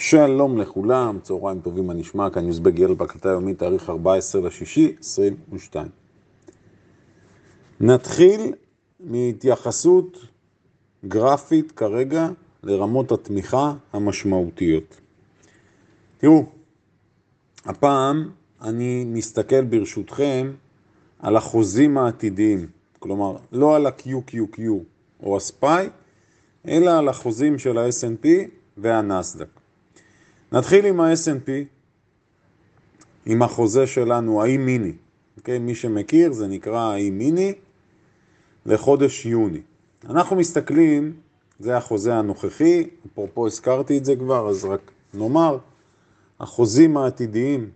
שלום לכולם, צהריים טובים, מה נשמע? כאן יוזבג ילד בהקלטה יומית, תאריך 14 לשישי, 22. נתחיל מהתייחסות גרפית כרגע לרמות התמיכה המשמעותיות. תראו, הפעם אני מסתכל ברשותכם על החוזים העתידיים, כלומר לא על ה-QQQ או ה-SPY, אלא על החוזים של ה-S&P והנסדק. נתחיל עם ה-S&P, עם החוזה שלנו, האי מיני. אוקיי? מי שמכיר, זה נקרא האי מיני לחודש יוני. אנחנו מסתכלים, זה החוזה הנוכחי, אפרופו הזכרתי את זה כבר, אז רק נאמר, החוזים העתידיים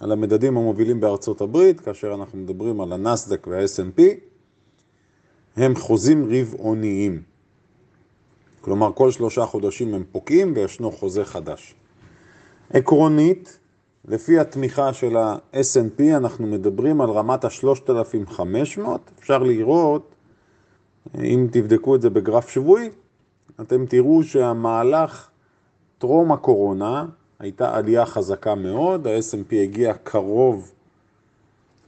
על המדדים המובילים בארצות הברית, כאשר אנחנו מדברים על הנסדק וה-S&P, הם חוזים רבעוניים. כלומר, כל שלושה חודשים הם פוקעים וישנו חוזה חדש. עקרונית, לפי התמיכה של ה-S&P, אנחנו מדברים על רמת ה-3,500. אפשר לראות, אם תבדקו את זה בגרף שבועי, אתם תראו שהמהלך טרום הקורונה הייתה עלייה חזקה מאוד, ה-S&P הגיע קרוב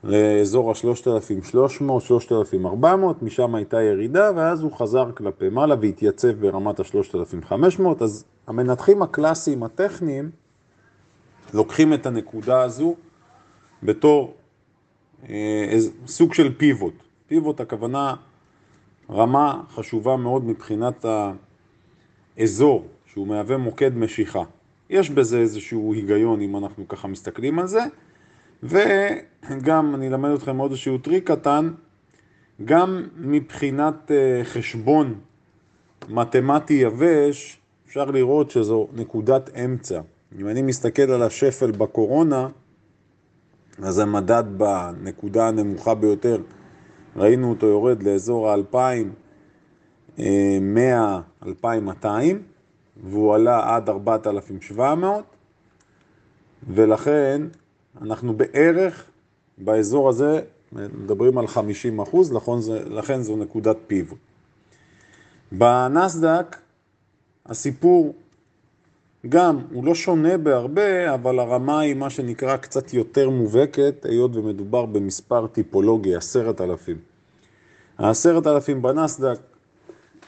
לאזור ה-3,300, 3,400, משם הייתה ירידה, ואז הוא חזר כלפי מעלה והתייצב ברמת ה-3,500. אז המנתחים הקלאסיים הטכניים לוקחים את הנקודה הזו בתור אה, סוג של פיבוט. פיבוט הכוונה רמה חשובה מאוד מבחינת האזור, שהוא מהווה מוקד משיכה. יש בזה איזשהו היגיון אם אנחנו ככה מסתכלים על זה. וגם אני אלמד אתכם עוד איזשהו טריק קטן, גם מבחינת אה, חשבון מתמטי יבש, אפשר לראות שזו נקודת אמצע. אם אני מסתכל על השפל בקורונה, אז המדד בנקודה הנמוכה ביותר, ראינו אותו יורד לאזור ה-2,100, 2,200, והוא עלה עד 4,700, ולכן אנחנו בערך באזור הזה, מדברים על 50 אחוז, לכן, לכן זו נקודת פיבוט. בנסדק הסיפור גם, הוא לא שונה בהרבה, אבל הרמה היא מה שנקרא קצת יותר מובהקת, היות ומדובר במספר טיפולוגי, עשרת אלפים. העשרת אלפים בנסדק,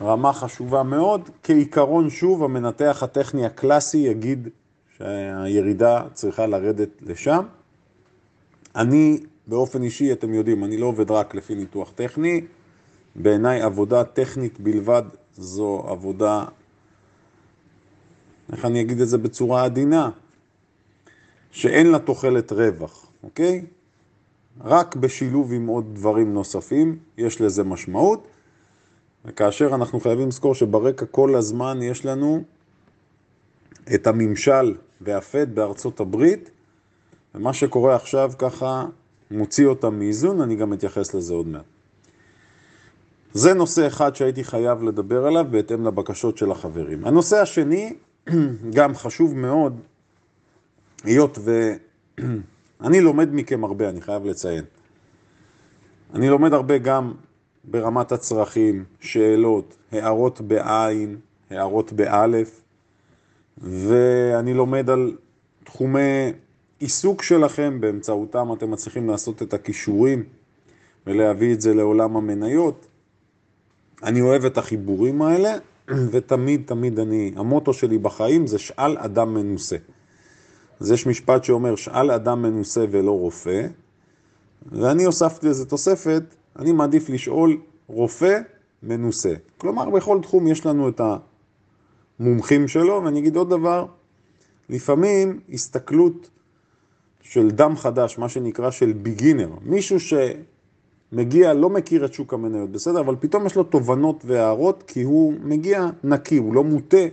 רמה חשובה מאוד. כעיקרון, שוב, המנתח הטכני הקלאסי יגיד שהירידה צריכה לרדת לשם. אני, באופן אישי, אתם יודעים, אני לא עובד רק לפי ניתוח טכני. בעיניי עבודה טכנית בלבד זו עבודה איך אני אגיד את זה בצורה עדינה? שאין לה תוחלת רווח, אוקיי? רק בשילוב עם עוד דברים נוספים יש לזה משמעות, וכאשר אנחנו חייבים לזכור שברקע כל הזמן יש לנו את הממשל והפד בארצות הברית, ומה שקורה עכשיו ככה מוציא אותם מאיזון, אני גם אתייחס לזה עוד מעט. זה נושא אחד שהייתי חייב לדבר עליו בהתאם לבקשות של החברים. הנושא השני גם חשוב מאוד, היות ואני לומד מכם הרבה, אני חייב לציין. אני לומד הרבה גם ברמת הצרכים, שאלות, הערות בעין, הערות באלף, ואני לומד על תחומי עיסוק שלכם, באמצעותם אתם מצליחים לעשות את הכישורים ולהביא את זה לעולם המניות. אני אוהב את החיבורים האלה, ותמיד תמיד אני, המוטו שלי בחיים זה שאל אדם מנוסה. אז יש משפט שאומר שאל אדם מנוסה ולא רופא, ואני הוספתי לזה תוספת, אני מעדיף לשאול רופא מנוסה. כלומר, בכל תחום יש לנו את המומחים שלו, ואני אגיד עוד דבר, לפעמים הסתכלות של דם חדש, מה שנקרא של ביגינר, מישהו ש... מגיע, לא מכיר את שוק המניות, בסדר? אבל פתאום יש לו תובנות והערות, כי הוא מגיע נקי, הוא לא מוטה.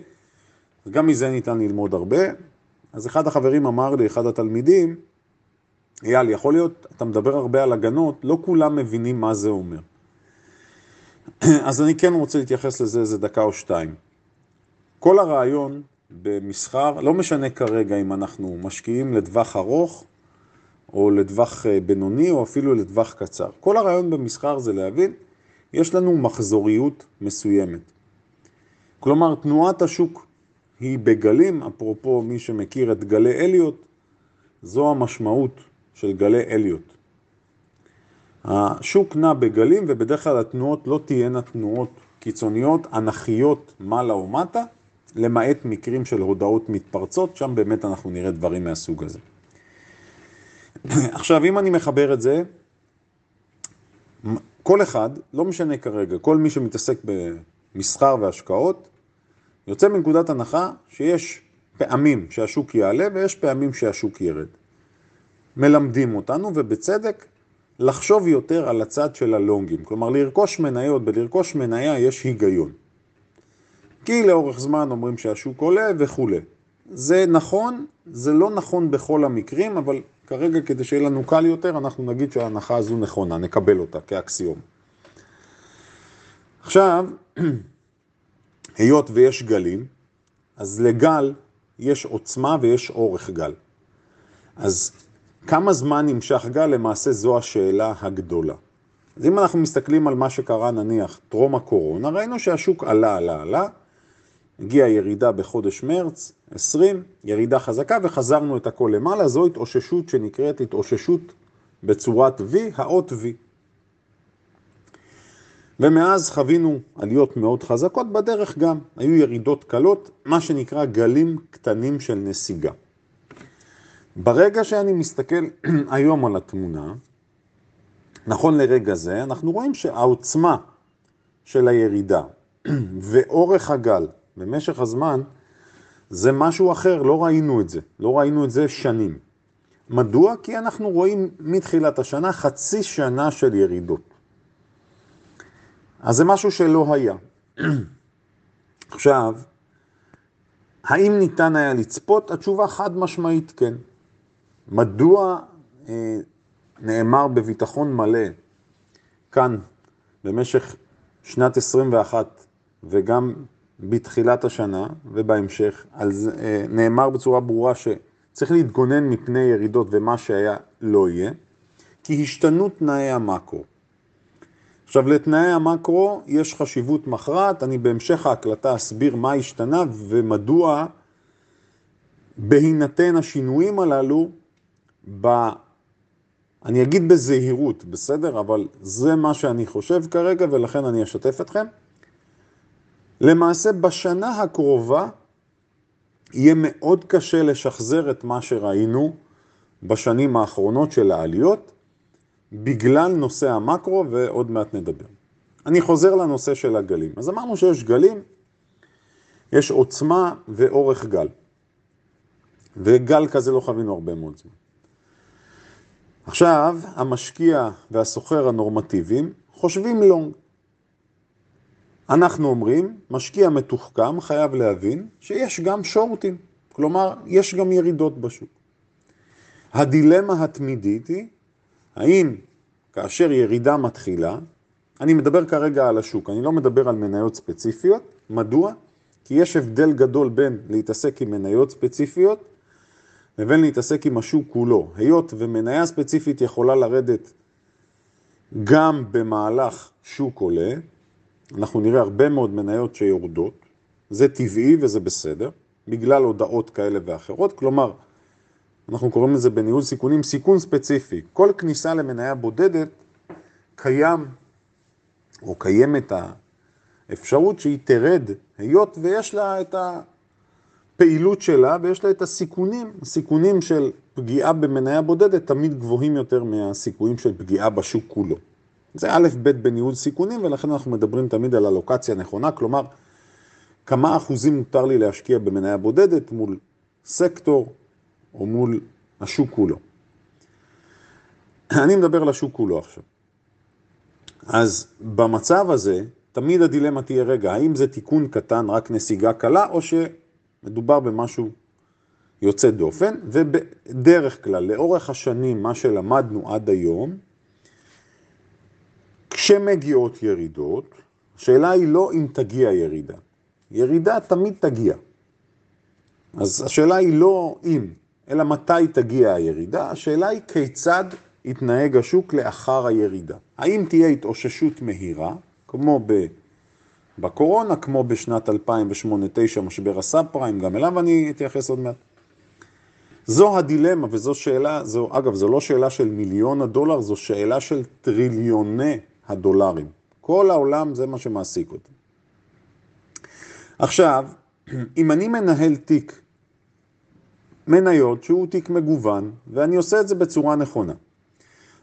גם מזה ניתן ללמוד הרבה. אז אחד החברים אמר לי, אחד התלמידים, אייל, יכול להיות, אתה מדבר הרבה על הגנות, לא כולם מבינים מה זה אומר. אז אני כן רוצה להתייחס לזה איזה דקה או שתיים. כל הרעיון במסחר, לא משנה כרגע אם אנחנו משקיעים לטווח ארוך או לטווח אה, בינוני או אפילו לטווח קצר. כל הרעיון במסחר זה להבין, יש לנו מחזוריות מסוימת. כלומר, תנועת השוק היא בגלים, אפרופו מי שמכיר את גלי אליוט, זו המשמעות של גלי אליוט. השוק נע בגלים ובדרך כלל התנועות לא תהיינה תנועות קיצוניות, אנכיות, מעלה או מטה, למעט מקרים של הודעות מתפרצות, שם באמת אנחנו נראה דברים מהסוג הזה. עכשיו, אם אני מחבר את זה, כל אחד, לא משנה כרגע, כל מי שמתעסק במסחר והשקעות, יוצא מנקודת הנחה שיש פעמים שהשוק יעלה ויש פעמים שהשוק ירד. מלמדים אותנו, ובצדק, לחשוב יותר על הצד של הלונגים. כלומר, לרכוש מניות, בלרכוש מניה יש היגיון. כי לאורך זמן אומרים שהשוק עולה וכולי. זה נכון, זה לא נכון בכל המקרים, אבל כרגע כדי שיהיה לנו קל יותר, אנחנו נגיד שההנחה הזו נכונה, נקבל אותה כאקסיום. עכשיו, היות ויש גלים, אז לגל יש עוצמה ויש אורך גל. אז כמה זמן נמשך גל? למעשה זו השאלה הגדולה. אז אם אנחנו מסתכלים על מה שקרה נניח טרום הקורונה, ראינו שהשוק עלה, עלה, עלה, הגיעה ירידה בחודש מרץ 20, ירידה חזקה וחזרנו את הכל למעלה, זו התאוששות שנקראת התאוששות בצורת V, האות V. ומאז חווינו עליות מאוד חזקות, בדרך גם היו ירידות קלות, מה שנקרא גלים קטנים של נסיגה. ברגע שאני מסתכל היום על התמונה, נכון לרגע זה, אנחנו רואים שהעוצמה של הירידה ואורך הגל במשך הזמן זה משהו אחר, לא ראינו את זה, לא ראינו את זה שנים. מדוע? כי אנחנו רואים מתחילת השנה חצי שנה של ירידות. אז זה משהו שלא היה. עכשיו, האם ניתן היה לצפות? התשובה חד משמעית כן. מדוע אה, נאמר בביטחון מלא כאן במשך שנת 21 וגם בתחילת השנה ובהמשך, אז אה, נאמר בצורה ברורה שצריך להתגונן מפני ירידות ומה שהיה לא יהיה, כי השתנו תנאי המקרו. עכשיו לתנאי המקרו יש חשיבות מכרעת, אני בהמשך ההקלטה אסביר מה השתנה ומדוע בהינתן השינויים הללו ב... אני אגיד בזהירות, בסדר? אבל זה מה שאני חושב כרגע ולכן אני אשתף אתכם. למעשה בשנה הקרובה יהיה מאוד קשה לשחזר את מה שראינו בשנים האחרונות של העליות, בגלל נושא המקרו ועוד מעט נדבר. אני חוזר לנושא של הגלים. אז אמרנו שיש גלים, יש עוצמה ואורך גל. וגל כזה לא חווינו הרבה מאוד זמן. עכשיו, המשקיע והסוחר הנורמטיביים חושבים לונג. אנחנו אומרים, משקיע מתוחכם חייב להבין שיש גם שורטים, כלומר, יש גם ירידות בשוק. הדילמה התמידית היא, האם כאשר ירידה מתחילה, אני מדבר כרגע על השוק, אני לא מדבר על מניות ספציפיות, מדוע? כי יש הבדל גדול בין להתעסק עם מניות ספציפיות לבין להתעסק עם השוק כולו. היות ומניה ספציפית יכולה לרדת גם במהלך שוק עולה, אנחנו נראה הרבה מאוד מניות שיורדות, זה טבעי וזה בסדר, בגלל הודעות כאלה ואחרות, כלומר, אנחנו קוראים לזה בניהול סיכונים סיכון ספציפי. כל כניסה למניה בודדת קיים, או קיימת האפשרות שהיא תרד, היות ויש לה את הפעילות שלה ויש לה את הסיכונים, הסיכונים של פגיעה במניה בודדת תמיד גבוהים יותר מהסיכויים של פגיעה בשוק כולו. זה א' ב' בניהול סיכונים, ולכן אנחנו מדברים תמיד על הלוקציה נכונה, כלומר, כמה אחוזים מותר לי להשקיע במניה בודדת מול סקטור או מול השוק כולו. אני מדבר על השוק כולו עכשיו. אז במצב הזה, תמיד הדילמה תהיה, רגע, האם זה תיקון קטן, רק נסיגה קלה, או שמדובר במשהו יוצא דופן, ובדרך כלל, לאורך השנים, מה שלמדנו עד היום, כשמגיעות ירידות, השאלה היא לא אם תגיע ירידה. ירידה תמיד תגיע. אז השאלה היא לא אם, אלא מתי תגיע הירידה, השאלה היא כיצד יתנהג השוק לאחר הירידה. האם תהיה התאוששות מהירה, כמו בקורונה, כמו בשנת 2008-2009, משבר הסאב פריים, גם אליו אני אתייחס עוד מעט. זו הדילמה וזו שאלה, זו, אגב, זו לא שאלה של מיליון הדולר, זו שאלה של טריליוני הדולרים. כל העולם זה מה שמעסיק אותי. עכשיו, אם אני מנהל תיק מניות שהוא תיק מגוון, ואני עושה את זה בצורה נכונה,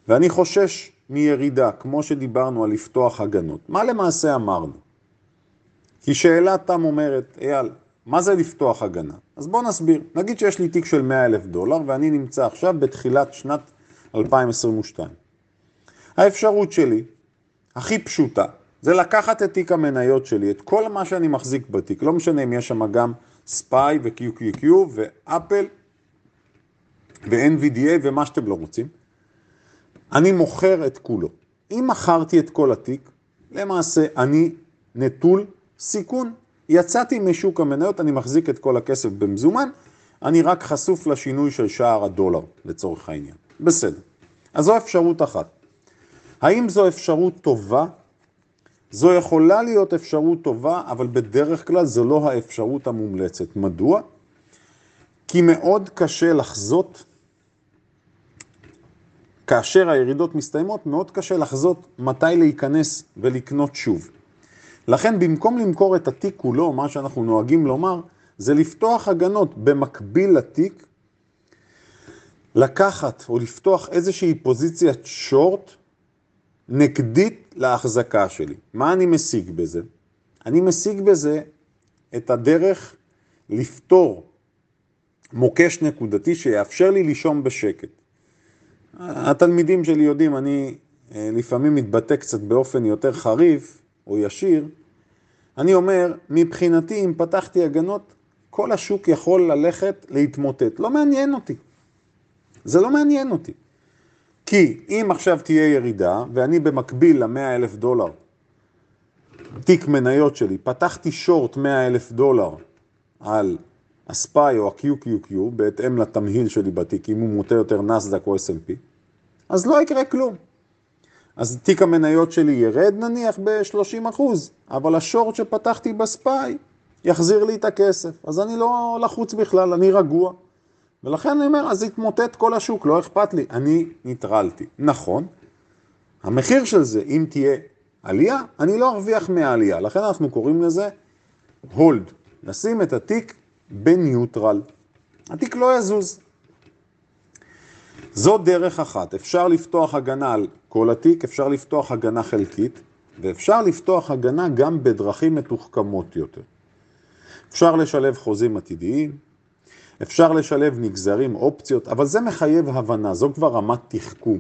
ואני חושש מירידה, כמו שדיברנו על לפתוח הגנות, מה למעשה אמרנו? כי שאלה תם אומרת, אייל, מה זה לפתוח הגנה? אז בואו נסביר. נגיד שיש לי תיק של 100 אלף דולר ואני נמצא עכשיו בתחילת שנת 2022. האפשרות שלי, הכי פשוטה, זה לקחת את תיק המניות שלי, את כל מה שאני מחזיק בתיק, לא משנה אם יש שם גם ספיי ו-QQQ ואפל ו-NVDA ומה שאתם לא רוצים, אני מוכר את כולו. אם מכרתי את כל התיק, למעשה אני נטול סיכון. יצאתי משוק המניות, אני מחזיק את כל הכסף במזומן, אני רק חשוף לשינוי של שער הדולר לצורך העניין. בסדר. אז זו אפשרות אחת. האם זו אפשרות טובה? זו יכולה להיות אפשרות טובה, אבל בדרך כלל זו לא האפשרות המומלצת. מדוע? כי מאוד קשה לחזות, כאשר הירידות מסתיימות, מאוד קשה לחזות מתי להיכנס ולקנות שוב. לכן במקום למכור את התיק כולו, מה שאנחנו נוהגים לומר, זה לפתוח הגנות במקביל לתיק, לקחת או לפתוח איזושהי פוזיציית שורט נגדית להחזקה שלי. מה אני משיג בזה? אני משיג בזה את הדרך לפתור מוקש נקודתי שיאפשר לי לישום בשקט. התלמידים שלי יודעים, אני אה, לפעמים מתבטא קצת באופן יותר חריף או ישיר, אני אומר, מבחינתי, אם פתחתי הגנות, כל השוק יכול ללכת להתמוטט. לא מעניין אותי. זה לא מעניין אותי. כי אם עכשיו תהיה ירידה, ואני במקביל ל-100 אלף דולר, תיק מניות שלי, פתחתי שורט 100 אלף דולר על הספיי או ה-QQQ, בהתאם לתמהיל שלי בתיק, אם הוא מוטה יותר נסדק או S&P, אז לא יקרה כלום. אז תיק המניות שלי ירד נניח ב-30%, אבל השורט שפתחתי בספיי יחזיר לי את הכסף. אז אני לא לחוץ בכלל, אני רגוע. ולכן אני אומר, אז יתמוטט כל השוק, לא אכפת לי, אני ניטרלתי. נכון, המחיר של זה, אם תהיה עלייה, אני לא ארוויח מהעלייה, לכן אנחנו קוראים לזה הולד, לשים את התיק בניוטרל. התיק לא יזוז. זו דרך אחת, אפשר לפתוח הגנה על כל התיק, אפשר לפתוח הגנה חלקית, ואפשר לפתוח הגנה גם בדרכים מתוחכמות יותר. אפשר לשלב חוזים עתידיים, אפשר לשלב נגזרים, אופציות, אבל זה מחייב הבנה, זו כבר רמת תחכום.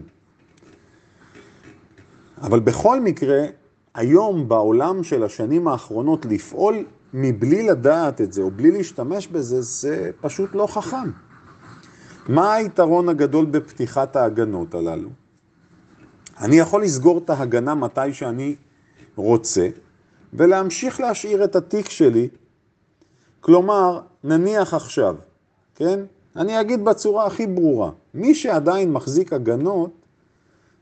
אבל בכל מקרה, היום בעולם של השנים האחרונות לפעול מבלי לדעת את זה או בלי להשתמש בזה, זה פשוט לא חכם. מה היתרון הגדול בפתיחת ההגנות הללו? אני יכול לסגור את ההגנה מתי שאני רוצה, ולהמשיך להשאיר את התיק שלי. כלומר, נניח עכשיו, כן? אני אגיד בצורה הכי ברורה, מי שעדיין מחזיק הגנות,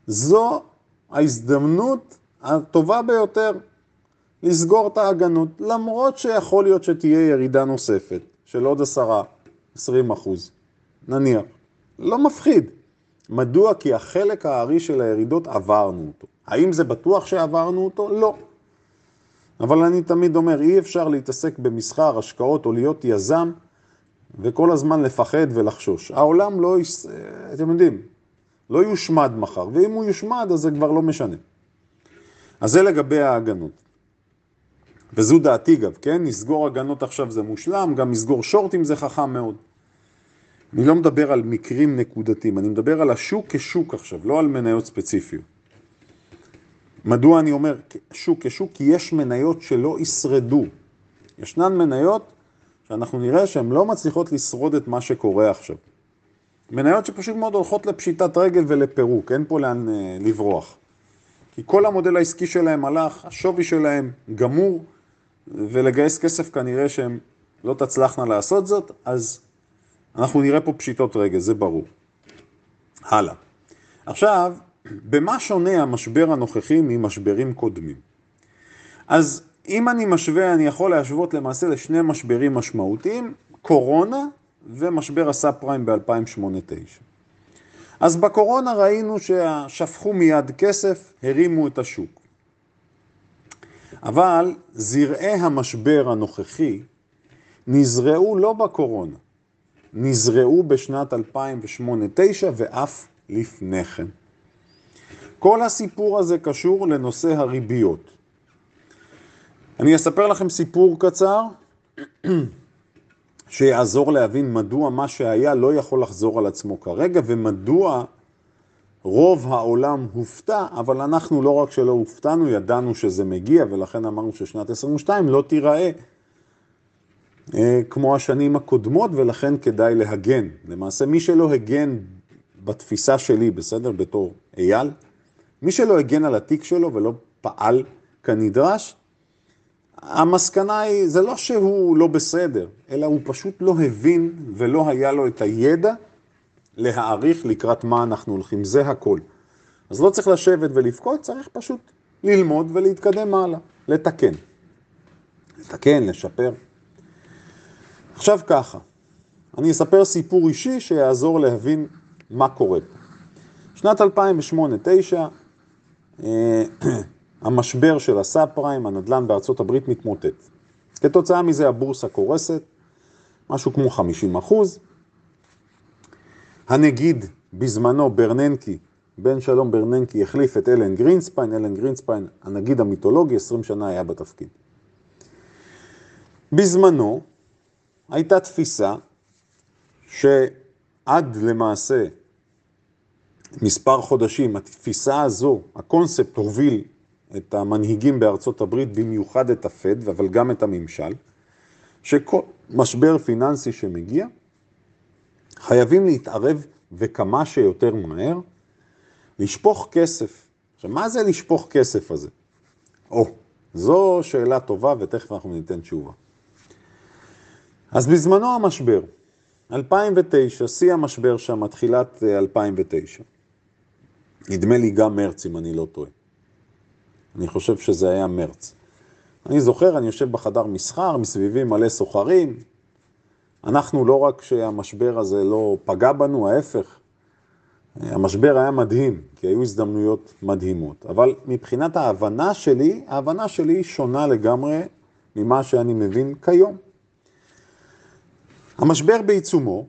זו ההזדמנות הטובה ביותר לסגור את ההגנות, למרות שיכול להיות שתהיה ירידה נוספת של עוד עשרה, עשרים אחוז, נניח. לא מפחיד. מדוע? כי החלק הארי של הירידות עברנו אותו. האם זה בטוח שעברנו אותו? לא. אבל אני תמיד אומר, אי אפשר להתעסק במסחר, השקעות או להיות יזם וכל הזמן לפחד ולחשוש. העולם לא. אתם יודעים, לא יושמד מחר, ואם הוא יושמד אז זה כבר לא משנה. אז זה לגבי ההגנות. וזו דעתי גם, כן? נסגור הגנות עכשיו זה מושלם, גם נסגור שורטים זה חכם מאוד. אני לא מדבר על מקרים נקודתיים, אני מדבר על השוק כשוק עכשיו, לא על מניות ספציפיות. מדוע אני אומר שוק כשוק? כי יש מניות שלא ישרדו. ישנן מניות שאנחנו נראה שהן לא מצליחות לשרוד את מה שקורה עכשיו. מניות שפשוט מאוד הולכות לפשיטת רגל ולפירוק, אין פה לאן אה, לברוח. כי כל המודל העסקי שלהם הלך, השווי שלהם גמור, ולגייס כסף כנראה שהם לא תצלחנה לעשות זאת, אז אנחנו נראה פה פשיטות רגל, זה ברור. הלאה. עכשיו, במה שונה המשבר הנוכחי ממשברים קודמים? אז אם אני משווה, אני יכול להשוות למעשה לשני משברים משמעותיים, קורונה ומשבר הסאב פריים ב-2008-2009. אז בקורונה ראינו ששפכו מיד כסף, הרימו את השוק. אבל זרעי המשבר הנוכחי נזרעו לא בקורונה, נזרעו בשנת 2008-2009 ואף לפני כן. כל הסיפור הזה קשור לנושא הריביות. אני אספר לכם סיפור קצר שיעזור להבין מדוע מה שהיה לא יכול לחזור על עצמו כרגע ומדוע רוב העולם הופתע, אבל אנחנו לא רק שלא הופתענו, ידענו שזה מגיע ולכן אמרנו ששנת 22 לא תיראה אה, כמו השנים הקודמות ולכן כדאי להגן. למעשה מי שלא הגן בתפיסה שלי, בסדר? בתור אייל, מי שלא הגן על התיק שלו ולא פעל כנדרש, המסקנה היא, זה לא שהוא לא בסדר, אלא הוא פשוט לא הבין ולא היה לו את הידע להעריך לקראת מה אנחנו הולכים, זה הכל. אז לא צריך לשבת ולבכות, צריך פשוט ללמוד ולהתקדם הלאה, לתקן. לתקן, לשפר. עכשיו ככה, אני אספר סיפור אישי שיעזור להבין מה קורה פה. שנת 2008-2009, אה, המשבר של הסאב פריים, הנדל"ן בארצות הברית מתמוטט. כתוצאה מזה הבורסה קורסת, משהו כמו 50 אחוז. הנגיד בזמנו ברננקי, בן שלום ברננקי, החליף את אלן גרינספיין, אלן גרינספיין, הנגיד המיתולוגי, 20 שנה היה בתפקיד. בזמנו הייתה תפיסה שעד למעשה מספר חודשים, התפיסה הזו, הקונספט הוביל את המנהיגים בארצות הברית, במיוחד את הפד, אבל גם את הממשל, שכל משבר פיננסי שמגיע, חייבים להתערב וכמה שיותר מהר, לשפוך כסף. עכשיו, מה זה לשפוך כסף הזה? או, זו שאלה טובה ותכף אנחנו ניתן תשובה. אז בזמנו המשבר, 2009, שיא המשבר שם, תחילת 2009. אה, נדמה לי גם מרץ, אם אני לא טועה. אני חושב שזה היה מרץ. אני זוכר, אני יושב בחדר מסחר, מסביבי מלא סוחרים. אנחנו לא רק שהמשבר הזה לא פגע בנו, ההפך. המשבר היה מדהים, כי היו הזדמנויות מדהימות. אבל מבחינת ההבנה שלי, ההבנה שלי שונה לגמרי ממה שאני מבין כיום. המשבר בעיצומו,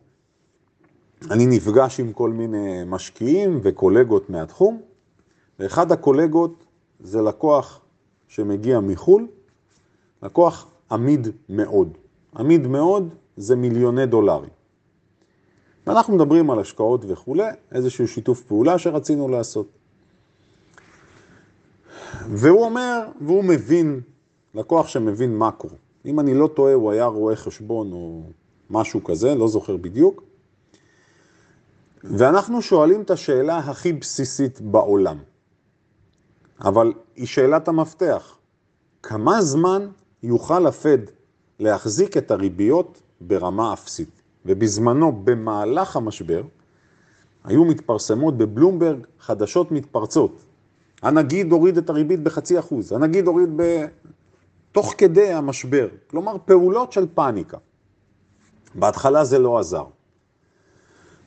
אני נפגש עם כל מיני משקיעים וקולגות מהתחום, ואחד הקולגות זה לקוח שמגיע מחו"ל, לקוח עמיד מאוד. עמיד מאוד זה מיליוני דולרים. ואנחנו מדברים על השקעות וכולי, איזשהו שיתוף פעולה שרצינו לעשות. והוא אומר, והוא מבין, לקוח שמבין מקרו. אם אני לא טועה, הוא היה רואה חשבון או משהו כזה, לא זוכר בדיוק. ואנחנו שואלים את השאלה הכי בסיסית בעולם. אבל היא שאלת המפתח. כמה זמן יוכל הפד להחזיק את הריביות ברמה אפסית? ובזמנו, במהלך המשבר, היו מתפרסמות בבלומברג חדשות מתפרצות. הנגיד הוריד את הריבית בחצי אחוז, הנגיד הוריד ב... תוך כדי המשבר, כלומר פעולות של פאניקה. בהתחלה זה לא עזר.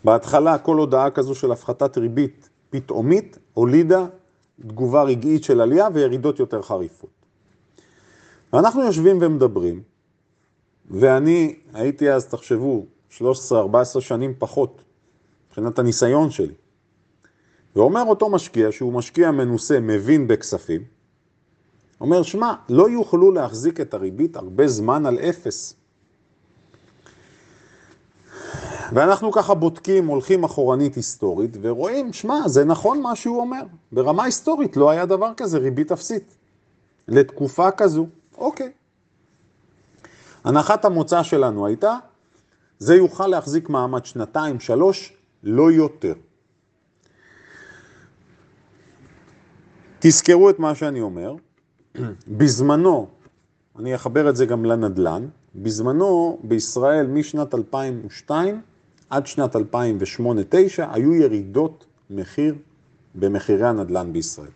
בהתחלה כל הודעה כזו של הפחתת ריבית פתאומית הולידה תגובה רגעית של עלייה וירידות יותר חריפות. ואנחנו יושבים ומדברים, ואני הייתי אז, תחשבו, 13-14 שנים פחות, מבחינת הניסיון שלי. ואומר אותו משקיע, שהוא משקיע מנוסה, מבין בכספים, אומר, שמע, לא יוכלו להחזיק את הריבית הרבה זמן על אפס. ואנחנו ככה בודקים, הולכים אחורנית היסטורית, ורואים, שמע, זה נכון מה שהוא אומר. ברמה היסטורית לא היה דבר כזה, ריבית אפסית. לתקופה כזו, אוקיי. הנחת המוצא שלנו הייתה, זה יוכל להחזיק מעמד שנתיים, שלוש, לא יותר. תזכרו את מה שאני אומר, בזמנו, אני אחבר את זה גם לנדל"ן, בזמנו בישראל משנת 2002 עד שנת 2008-2009 היו ירידות מחיר במחירי הנדל"ן בישראל.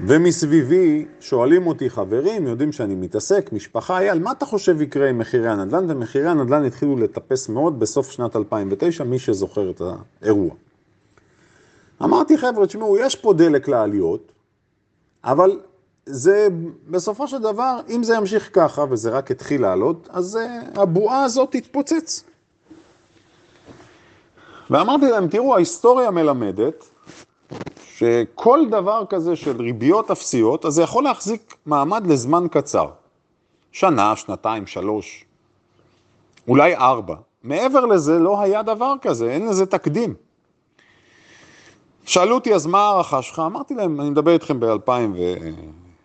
ומסביבי שואלים אותי חברים, יודעים שאני מתעסק, משפחה, אייל, מה אתה חושב יקרה עם מחירי הנדל"ן? ומחירי הנדל"ן התחילו לטפס מאוד בסוף שנת 2009, מי שזוכר את האירוע. אמרתי, חבר'ה, תשמעו, יש פה דלק לעליות, אבל זה בסופו של דבר, אם זה ימשיך ככה וזה רק התחיל לעלות, אז uh, הבועה הזאת תתפוצץ. ואמרתי להם, תראו, ההיסטוריה מלמדת שכל דבר כזה של ריביות אפסיות, אז זה יכול להחזיק מעמד לזמן קצר. שנה, שנתיים, שלוש, אולי ארבע. מעבר לזה לא היה דבר כזה, אין לזה תקדים. שאלו אותי, אז מה ההערכה שלך? אמרתי להם, אני מדבר איתכם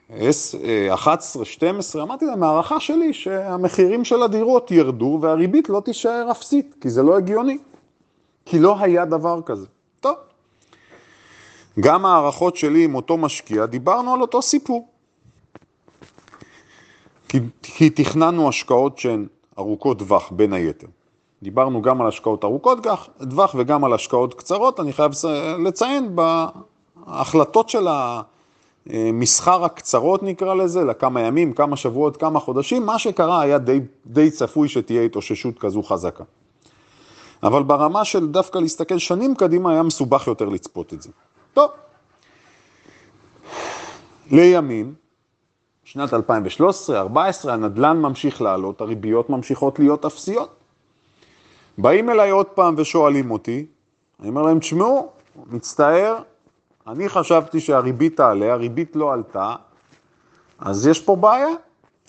ב-2011-2012, אמרתי להם, ההערכה שלי שהמחירים של הדירות ירדו והריבית לא תישאר אפסית, כי זה לא הגיוני. כי לא היה דבר כזה. גם ההערכות שלי עם אותו משקיע, דיברנו על אותו סיפור. כי, כי תכננו השקעות שהן ארוכות טווח, בין היתר. דיברנו גם על השקעות ארוכות טווח וגם על השקעות קצרות. אני חייב לציין בהחלטות של המסחר הקצרות נקרא לזה, לכמה ימים, כמה שבועות, כמה חודשים, מה שקרה היה די, די צפוי שתהיה התאוששות כזו חזקה. אבל ברמה של דווקא להסתכל שנים קדימה היה מסובך יותר לצפות את זה. טוב, לימים, שנת 2013-2014, הנדלן ממשיך לעלות, הריביות ממשיכות להיות אפסיות. באים אליי עוד פעם ושואלים אותי, אני אומר להם, תשמעו, מצטער, אני חשבתי שהריבית תעלה, הריבית לא עלתה, אז יש פה בעיה.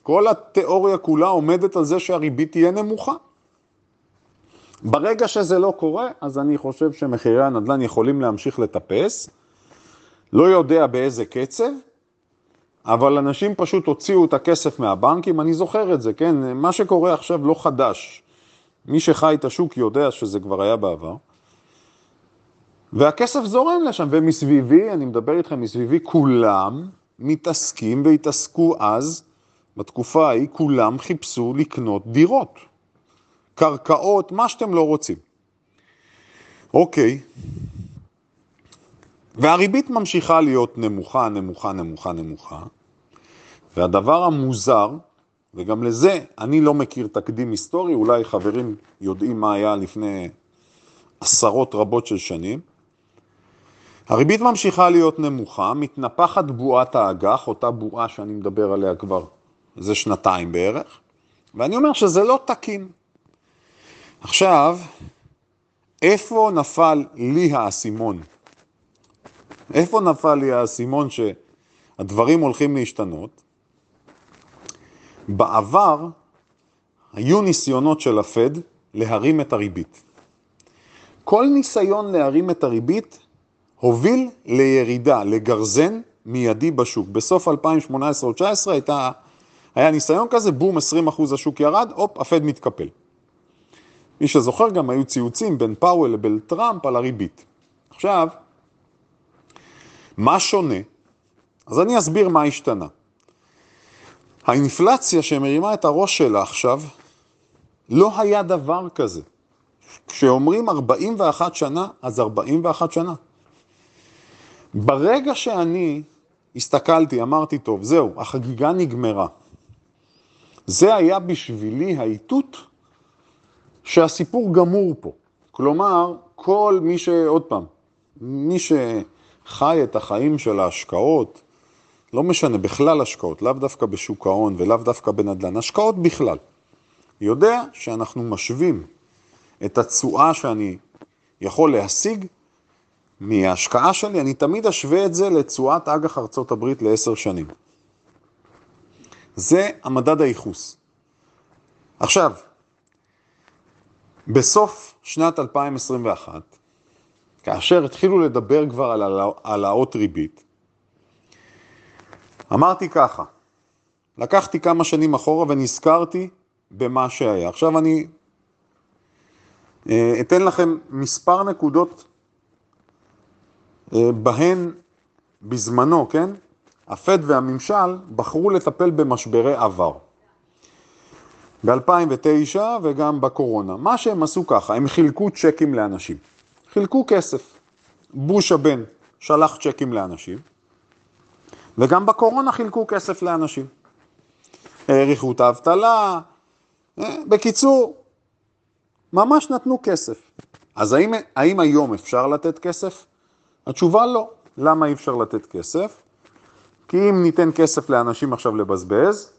כל התיאוריה כולה עומדת על זה שהריבית תהיה נמוכה. ברגע שזה לא קורה, אז אני חושב שמחירי הנדל"ן יכולים להמשיך לטפס, לא יודע באיזה קצב, אבל אנשים פשוט הוציאו את הכסף מהבנקים, אני זוכר את זה, כן? מה שקורה עכשיו לא חדש. מי שחי את השוק יודע שזה כבר היה בעבר. והכסף זורם לשם, ומסביבי, אני מדבר איתכם מסביבי, כולם מתעסקים והתעסקו אז, בתקופה ההיא, כולם חיפשו לקנות דירות. קרקעות, מה שאתם לא רוצים. אוקיי. והריבית ממשיכה להיות נמוכה, נמוכה, נמוכה, נמוכה. והדבר המוזר, וגם לזה אני לא מכיר תקדים היסטורי, אולי חברים יודעים מה היה לפני עשרות רבות של שנים. הריבית ממשיכה להיות נמוכה, מתנפחת בועת האג"ח, אותה בועה שאני מדבר עליה כבר איזה שנתיים בערך, ואני אומר שזה לא תקין. עכשיו, איפה נפל לי האסימון? איפה נפל לי האסימון שהדברים הולכים להשתנות? בעבר היו ניסיונות של הפד להרים את הריבית. כל ניסיון להרים את הריבית הוביל לירידה, לגרזן מיידי בשוק. בסוף 2018 או 2019 הייתה, היה ניסיון כזה, בום, 20% השוק ירד, הופ, הפד מתקפל. מי שזוכר גם היו ציוצים בין פאוול לבין טראמפ על הריבית. עכשיו, מה שונה? אז אני אסביר מה השתנה. האינפלציה שמרימה את הראש שלה עכשיו, לא היה דבר כזה. כשאומרים 41 שנה, אז 41 שנה. ברגע שאני הסתכלתי, אמרתי, טוב, זהו, החגיגה נגמרה. זה היה בשבילי האיתות שהסיפור גמור פה. כלומר, כל מי ש... עוד פעם, מי שחי את החיים של ההשקעות, לא משנה, בכלל השקעות, לאו דווקא בשוק ההון ולאו דווקא בנדל"ן, השקעות בכלל, יודע שאנחנו משווים את התשואה שאני יכול להשיג מההשקעה שלי, אני תמיד אשווה את זה לתשואת אג"ח ארצות הברית לעשר שנים. זה המדד הייחוס. עכשיו, בסוף שנת 2021, כאשר התחילו לדבר כבר על העלאות ריבית, אמרתי ככה, לקחתי כמה שנים אחורה ונזכרתי במה שהיה. עכשיו אני אה, אתן לכם מספר נקודות בהן בזמנו, כן, הפד והממשל בחרו לטפל במשברי עבר. ב-2009 וגם בקורונה. מה שהם עשו ככה, הם חילקו צ'קים לאנשים. חילקו כסף. בוש הבן שלח צ'קים לאנשים, וגם בקורונה חילקו כסף לאנשים. האריכו את האבטלה, אה, בקיצור, ממש נתנו כסף. אז האם, האם היום אפשר לתת כסף? התשובה לא. למה אי אפשר לתת כסף? כי אם ניתן כסף לאנשים עכשיו לבזבז,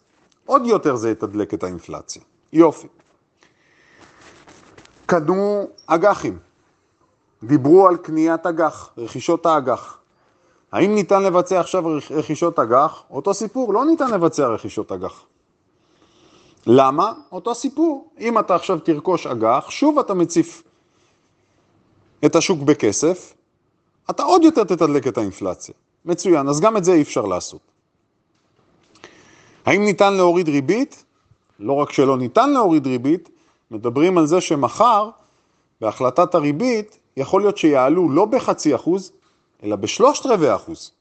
עוד יותר זה יתדלק את האינפלציה. יופי. קדמו אג"חים. דיברו על קניית אג"ח, רכישות האג"ח. האם ניתן לבצע עכשיו רכישות אג"ח? אותו סיפור, לא ניתן לבצע רכישות אג"ח. למה? אותו סיפור. אם אתה עכשיו תרכוש אג"ח, שוב אתה מציף את השוק בכסף, אתה עוד יותר תתדלק את האינפלציה. מצוין, אז גם את זה אי אפשר לעשות. האם ניתן להוריד ריבית? לא רק שלא ניתן להוריד ריבית, מדברים על זה שמחר, בהחלטת הריבית, יכול להיות שיעלו לא בחצי אחוז, אלא בשלושת רבעי אחוז.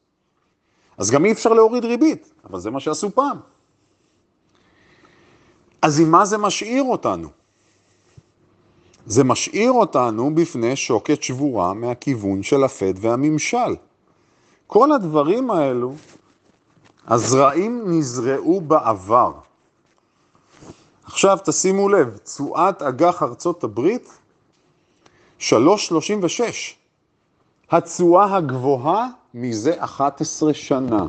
אז גם אי אפשר להוריד ריבית, אבל זה מה שעשו פעם. אז עם מה זה משאיר אותנו? זה משאיר אותנו בפני שוקת שבורה מהכיוון של הפד והממשל. כל הדברים האלו, הזרעים נזרעו בעבר. עכשיו תשימו לב, תשואת אג"ח ארצות הברית, 3.36. התשואה הגבוהה מזה 11 שנה.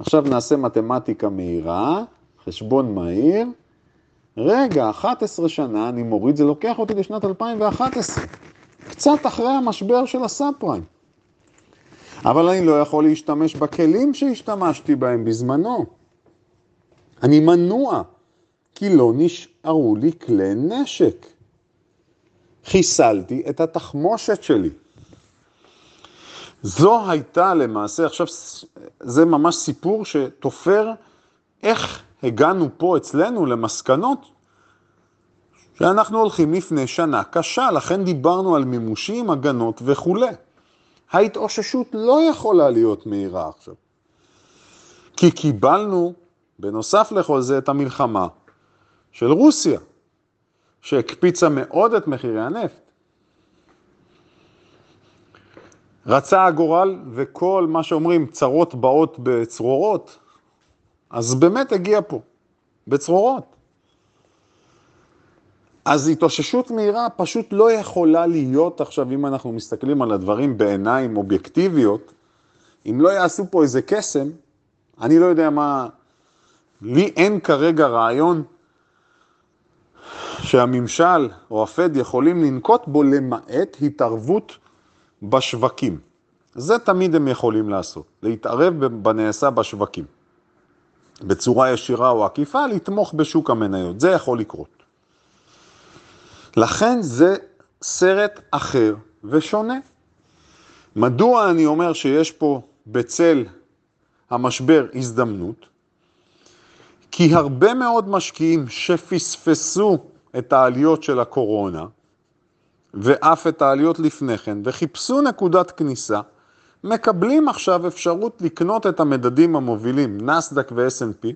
עכשיו נעשה מתמטיקה מהירה, חשבון מהיר. רגע, 11 שנה, אני מוריד, זה לוקח אותי לשנת 2011. קצת אחרי המשבר של הסאב פריים. אבל אני לא יכול להשתמש בכלים שהשתמשתי בהם בזמנו. אני מנוע, כי לא נשארו לי כלי נשק. חיסלתי את התחמושת שלי. זו הייתה למעשה, עכשיו זה ממש סיפור שתופר איך הגענו פה אצלנו למסקנות שאנחנו הולכים לפני שנה קשה, לכן דיברנו על מימושים, הגנות וכולי. ההתאוששות לא יכולה להיות מהירה עכשיו. כי קיבלנו, בנוסף לכל זה, את המלחמה של רוסיה, שהקפיצה מאוד את מחירי הנפט. רצה הגורל וכל מה שאומרים צרות באות בצרורות, אז באמת הגיע פה, בצרורות. אז התאוששות מהירה פשוט לא יכולה להיות עכשיו, אם אנחנו מסתכלים על הדברים בעיניים אובייקטיביות, אם לא יעשו פה איזה קסם, אני לא יודע מה, לי אין כרגע רעיון שהממשל או הפד יכולים לנקוט בו למעט התערבות בשווקים. זה תמיד הם יכולים לעשות, להתערב בנעשה בשווקים. בצורה ישירה או עקיפה, לתמוך בשוק המניות. זה יכול לקרות. לכן זה סרט אחר ושונה. מדוע אני אומר שיש פה בצל המשבר הזדמנות? כי הרבה מאוד משקיעים שפספסו את העליות של הקורונה, ואף את העליות לפני כן, וחיפשו נקודת כניסה, מקבלים עכשיו אפשרות לקנות את המדדים המובילים, נסדק ו-S&P,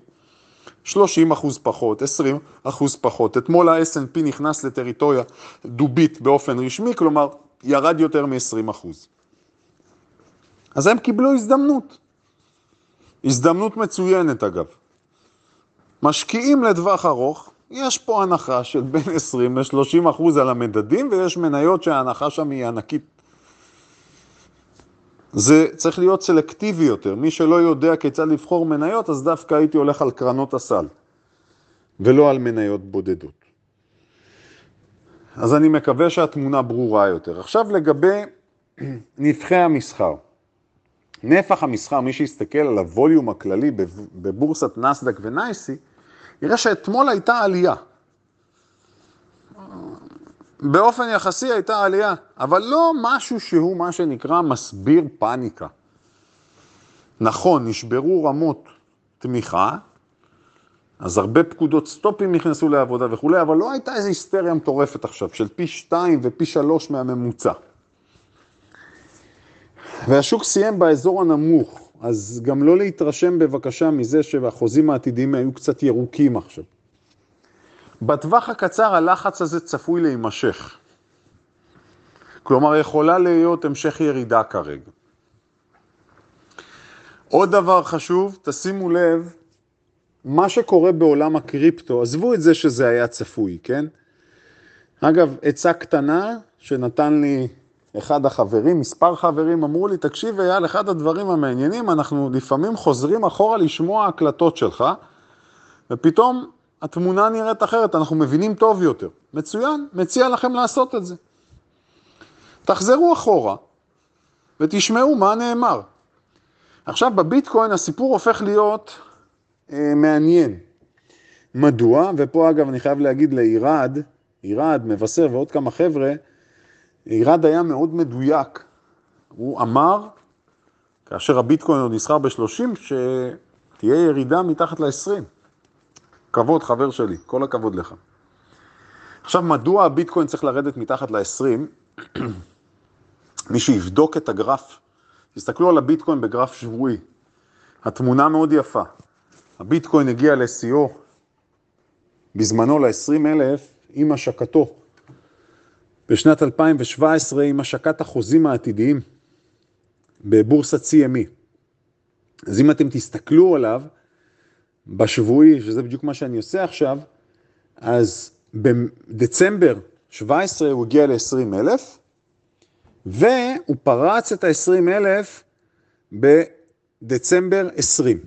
30 אחוז פחות, 20 אחוז פחות. אתמול ה-S&P נכנס לטריטוריה דובית באופן רשמי, כלומר ירד יותר מ-20 אחוז. אז הם קיבלו הזדמנות. הזדמנות מצוינת אגב. משקיעים לטווח ארוך, יש פה הנחה של בין 20 ל-30 אחוז על המדדים, ויש מניות שההנחה שם היא ענקית. זה צריך להיות סלקטיבי יותר. מי שלא יודע כיצד לבחור מניות, אז דווקא הייתי הולך על קרנות הסל, ולא על מניות בודדות. אז אני מקווה שהתמונה ברורה יותר. עכשיו לגבי נפחי המסחר. נפח המסחר, מי שיסתכל על הווליום הכללי בבורסת נסדק ונייסי, יראה שאתמול הייתה עלייה. באופן יחסי הייתה עלייה, אבל לא משהו שהוא מה שנקרא מסביר פאניקה. נכון, נשברו רמות תמיכה, אז הרבה פקודות סטופים נכנסו לעבודה וכולי, אבל לא הייתה איזו היסטריה מטורפת עכשיו, של פי שתיים ופי שלוש מהממוצע. והשוק סיים באזור הנמוך, אז גם לא להתרשם בבקשה מזה שהחוזים העתידיים היו קצת ירוקים עכשיו. בטווח הקצר הלחץ הזה צפוי להימשך. כלומר, יכולה להיות המשך ירידה כרגע. עוד דבר חשוב, תשימו לב, מה שקורה בעולם הקריפטו, עזבו את זה שזה היה צפוי, כן? אגב, עצה קטנה שנתן לי אחד החברים, מספר חברים אמרו לי, תקשיב אייל, אחד הדברים המעניינים, אנחנו לפעמים חוזרים אחורה לשמוע הקלטות שלך, ופתאום התמונה נראית אחרת, אנחנו מבינים טוב יותר. מצוין, מציע לכם לעשות את זה. תחזרו אחורה ותשמעו מה נאמר. עכשיו בביטקוין הסיפור הופך להיות אה, מעניין. מדוע? ופה אגב אני חייב להגיד לעירד, עירד, מבשר ועוד כמה חבר'ה, עירד היה מאוד מדויק. הוא אמר, כאשר הביטקוין עוד נסחר ב-30, שתהיה ירידה מתחת ל-20. כבוד, חבר שלי, כל הכבוד לך. עכשיו, מדוע הביטקוין צריך לרדת מתחת ל-20? מי שיבדוק את הגרף, תסתכלו על הביטקוין בגרף שבועי. התמונה מאוד יפה. הביטקוין הגיע לשיאו בזמנו ל-20 אלף עם השקתו. בשנת 2017 עם השקת החוזים העתידיים בבורסת CME. אז אם אתם תסתכלו עליו בשבועי, שזה בדיוק מה שאני עושה עכשיו, אז בדצמבר 17 הוא הגיע ל-20 אלף, והוא פרץ את ה-20 אלף בדצמבר 20.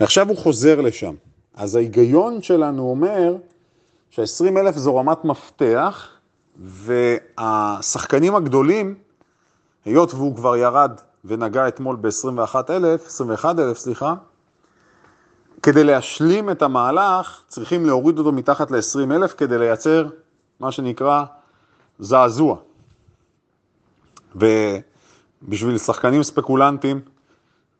ועכשיו הוא חוזר לשם. אז ההיגיון שלנו אומר שה-20 אלף זו רמת מפתח, והשחקנים הגדולים, היות והוא כבר ירד ונגע אתמול ב-21 אלף, 21 אלף, סליחה, כדי להשלים את המהלך, צריכים להוריד אותו מתחת ל-20 אלף כדי לייצר מה שנקרא זעזוע. ובשביל שחקנים ספקולנטים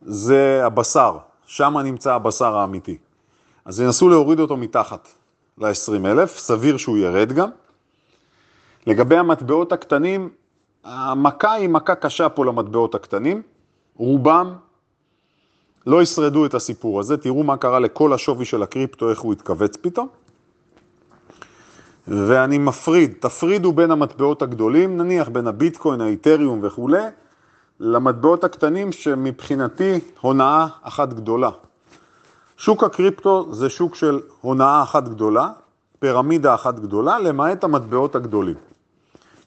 זה הבשר, שם נמצא הבשר האמיתי. אז ינסו להוריד אותו מתחת ל-20 אלף, סביר שהוא ירד גם. לגבי המטבעות הקטנים, המכה היא מכה קשה פה למטבעות הקטנים, רובם לא ישרדו את הסיפור הזה, תראו מה קרה לכל השווי של הקריפטו, איך הוא התכווץ פתאום. ואני מפריד, תפרידו בין המטבעות הגדולים, נניח בין הביטקוין, האיתריום וכולי, למטבעות הקטנים שמבחינתי הונאה אחת גדולה. שוק הקריפטו זה שוק של הונאה אחת גדולה, פירמידה אחת גדולה, למעט המטבעות הגדולים.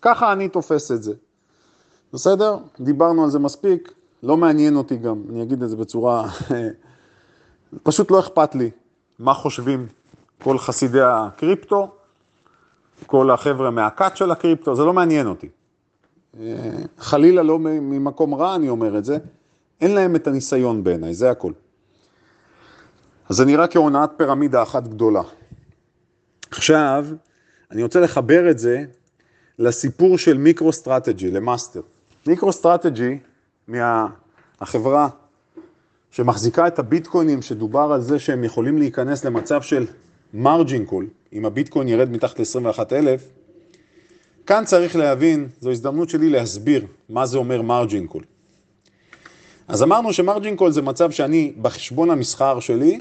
ככה אני תופס את זה. בסדר? דיברנו על זה מספיק, לא מעניין אותי גם, אני אגיד את זה בצורה... פשוט לא אכפת לי מה חושבים כל חסידי הקריפטו, כל החבר'ה מהכת של הקריפטו, זה לא מעניין אותי. חלילה לא ממקום רע אני אומר את זה, אין להם את הניסיון בעיניי, זה הכל. אז זה נראה כהונאת פירמידה אחת גדולה. עכשיו, אני רוצה לחבר את זה לסיפור של מיקרו-סטרטג'י, למאסטר. מיקרו-סטרטג'י, מהחברה שמחזיקה את הביטקוינים, שדובר על זה שהם יכולים להיכנס למצב של margin call, אם הביטקוין ירד מתחת ל-21,000, כאן צריך להבין, זו הזדמנות שלי להסביר מה זה אומר margin call. אז אמרנו שמרג'ין קול זה מצב שאני בחשבון המסחר שלי,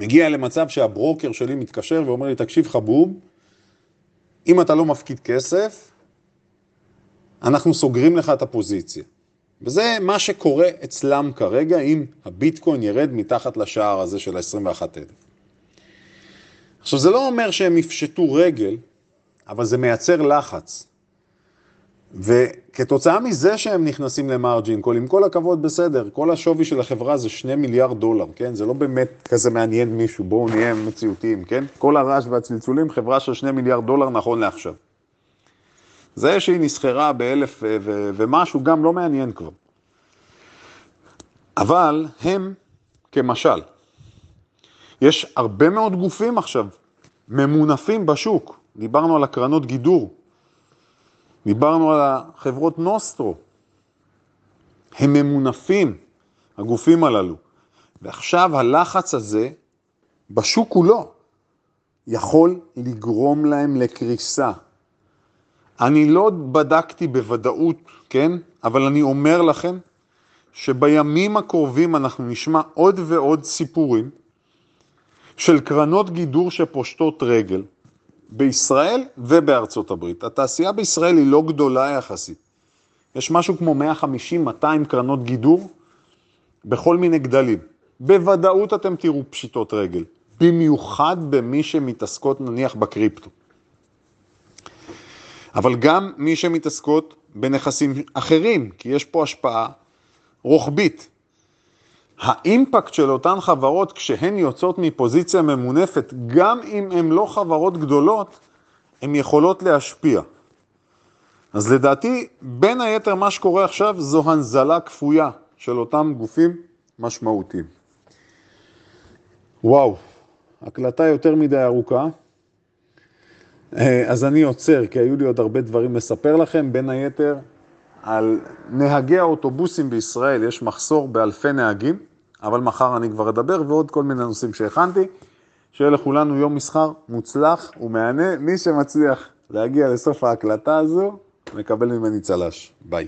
מגיע למצב שהברוקר שלי מתקשר ואומר לי, תקשיב חבוב, אם אתה לא מפקיד כסף, אנחנו סוגרים לך את הפוזיציה. וזה מה שקורה אצלם כרגע, אם הביטקוין ירד מתחת לשער הזה של ה-21,000. עכשיו, זה לא אומר שהם יפשטו רגל, אבל זה מייצר לחץ. וכתוצאה מזה שהם נכנסים למרג'ין קול, עם כל הכבוד בסדר, כל השווי של החברה זה שני מיליארד דולר, כן? זה לא באמת כזה מעניין מישהו, בואו נהיה מציאותיים, כן? כל הרעש והצלצולים, חברה של שני מיליארד דולר נכון לעכשיו. זה שהיא נסחרה באלף ומשהו גם לא מעניין כבר. אבל הם, כמשל, יש הרבה מאוד גופים עכשיו ממונפים בשוק, דיברנו על הקרנות גידור, דיברנו על החברות נוסטרו, הם ממונפים, הגופים הללו, ועכשיו הלחץ הזה בשוק כולו יכול לגרום להם לקריסה. אני לא בדקתי בוודאות, כן? אבל אני אומר לכם שבימים הקרובים אנחנו נשמע עוד ועוד סיפורים של קרנות גידור שפושטות רגל בישראל ובארצות הברית. התעשייה בישראל היא לא גדולה יחסית. יש משהו כמו 150-200 קרנות גידור בכל מיני גדלים. בוודאות אתם תראו פשיטות רגל, במיוחד במי שמתעסקות נניח בקריפטו. אבל גם מי שמתעסקות בנכסים אחרים, כי יש פה השפעה רוחבית. האימפקט של אותן חברות כשהן יוצאות מפוזיציה ממונפת, גם אם הן לא חברות גדולות, הן יכולות להשפיע. אז לדעתי, בין היתר מה שקורה עכשיו זו הנזלה כפויה של אותם גופים משמעותיים. וואו, הקלטה יותר מדי ארוכה. אה, אז אני עוצר, כי היו לי עוד הרבה דברים לספר לכם, בין היתר על נהגי האוטובוסים בישראל, יש מחסור באלפי נהגים, אבל מחר אני כבר אדבר, ועוד כל מיני נושאים שהכנתי. שיהיה לכולנו יום מסחר מוצלח ומהנה. מי שמצליח להגיע לסוף ההקלטה הזו, מקבל ממני צל"ש. ביי.